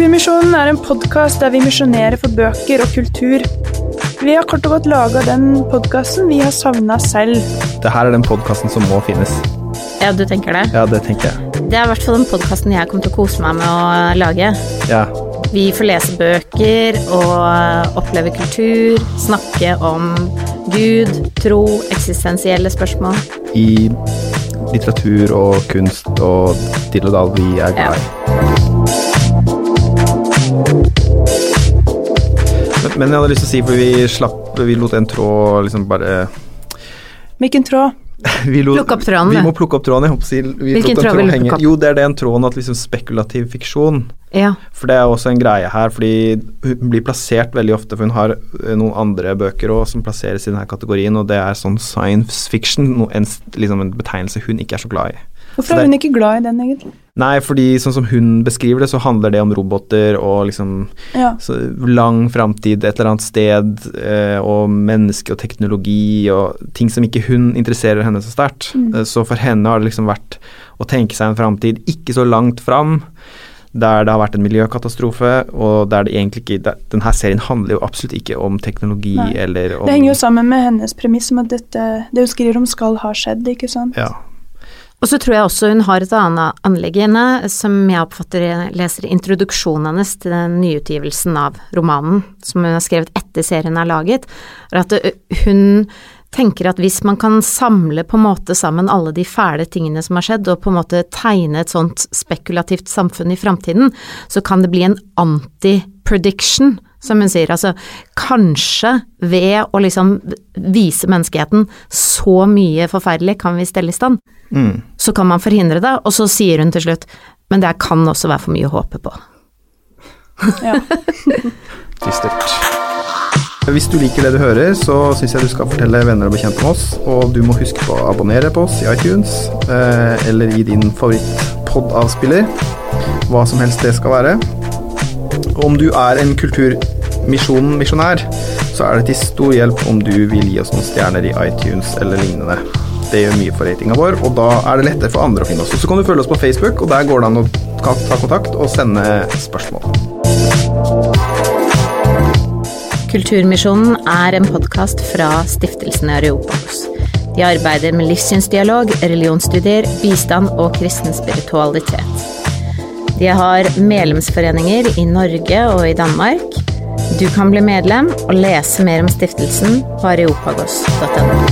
Kulturmisjonen er en podkast der vi misjonerer for bøker og kultur. Vi har kort og godt laga den podkasten vi har savna selv. Det her er den podkasten som må finnes. Ja, du tenker det? Ja, det tenker jeg. Det er i hvert fall den podkasten jeg kommer til å kose meg med å lage. Ja. Vi får lese bøker og oppleve kultur, snakke om Gud, tro, eksistensielle spørsmål. I litteratur og kunst og dill og dall vi er glad i. Men, men jeg hadde lyst til å si, for vi slapp Vi lot en tråd liksom bare Hvilken tråd? vi lot, Plukke opp tråden, Vi må plukke opp tråden. Jeg håper å si, vi Hvilken tråd vil du plukke opp? Jo, det er den tråden at liksom spekulativ fiksjon. Ja. For det er også en greie her, fordi hun blir plassert veldig ofte, for hun har eh, noen andre bøker også som plasseres i denne kategorien, og det er sånn science fiction, no, en, liksom en betegnelse hun ikke er så glad i. Hvorfor er hun ikke glad i den, egentlig? Nei, fordi sånn som hun beskriver det, så handler det om roboter og liksom Ja. så lang framtid et eller annet sted, eh, og menneske og teknologi og ting som ikke hun interesserer henne så sterkt. Mm. Eh, Så for henne har det liksom vært å tenke seg en framtid ikke så langt fram, der det har vært en miljøkatastrofe, og der det egentlig ikke det, Denne serien handler jo absolutt ikke om teknologi Nei. eller om Det henger jo sammen med hennes premiss om at dette, det hun skriver om skal ha skjedd, ikke sant? Ja. Og så tror jeg også hun har et annet anliggende, som jeg oppfatter leser introduksjonen hennes til den nyutgivelsen av romanen, som hun har skrevet etter serien er laget, er at hun tenker at hvis man kan samle på en måte sammen alle de fæle tingene som har skjedd, og på en måte tegne et sånt spekulativt samfunn i framtiden, så kan det bli en anti-prediction, som hun sier. Altså kanskje ved å liksom vise menneskeheten så mye forferdelig kan vi stelle i stand, Mm. så kan man forhindre det, og så sier hun til slutt men det kan også være for mye å håpe på. Ja. Dystert. Hvis du liker det du hører, så syns jeg du skal fortelle venner og bekjente om oss. Og du må huske på å abonnere på oss i iTunes eh, eller i din favoritt-pod-avspiller. Hva som helst det skal være. Om du er en kulturmisjon-misjonær, så er det til stor hjelp om du vil gi oss noen stjerner i iTunes eller lignende. Det gjør mye for ratinga vår, og da er det lettere for andre å finne oss. Så kan du følge oss på Facebook, og der går det an å ta kontakt og sende spørsmål. Kulturmisjonen er en podkast fra stiftelsen Areopagos. De arbeider med livssynsdialog, religionsstudier, bistand og kristen spiritualitet. De har medlemsforeninger i Norge og i Danmark. Du kan bli medlem og lese mer om stiftelsen på areopagos.no.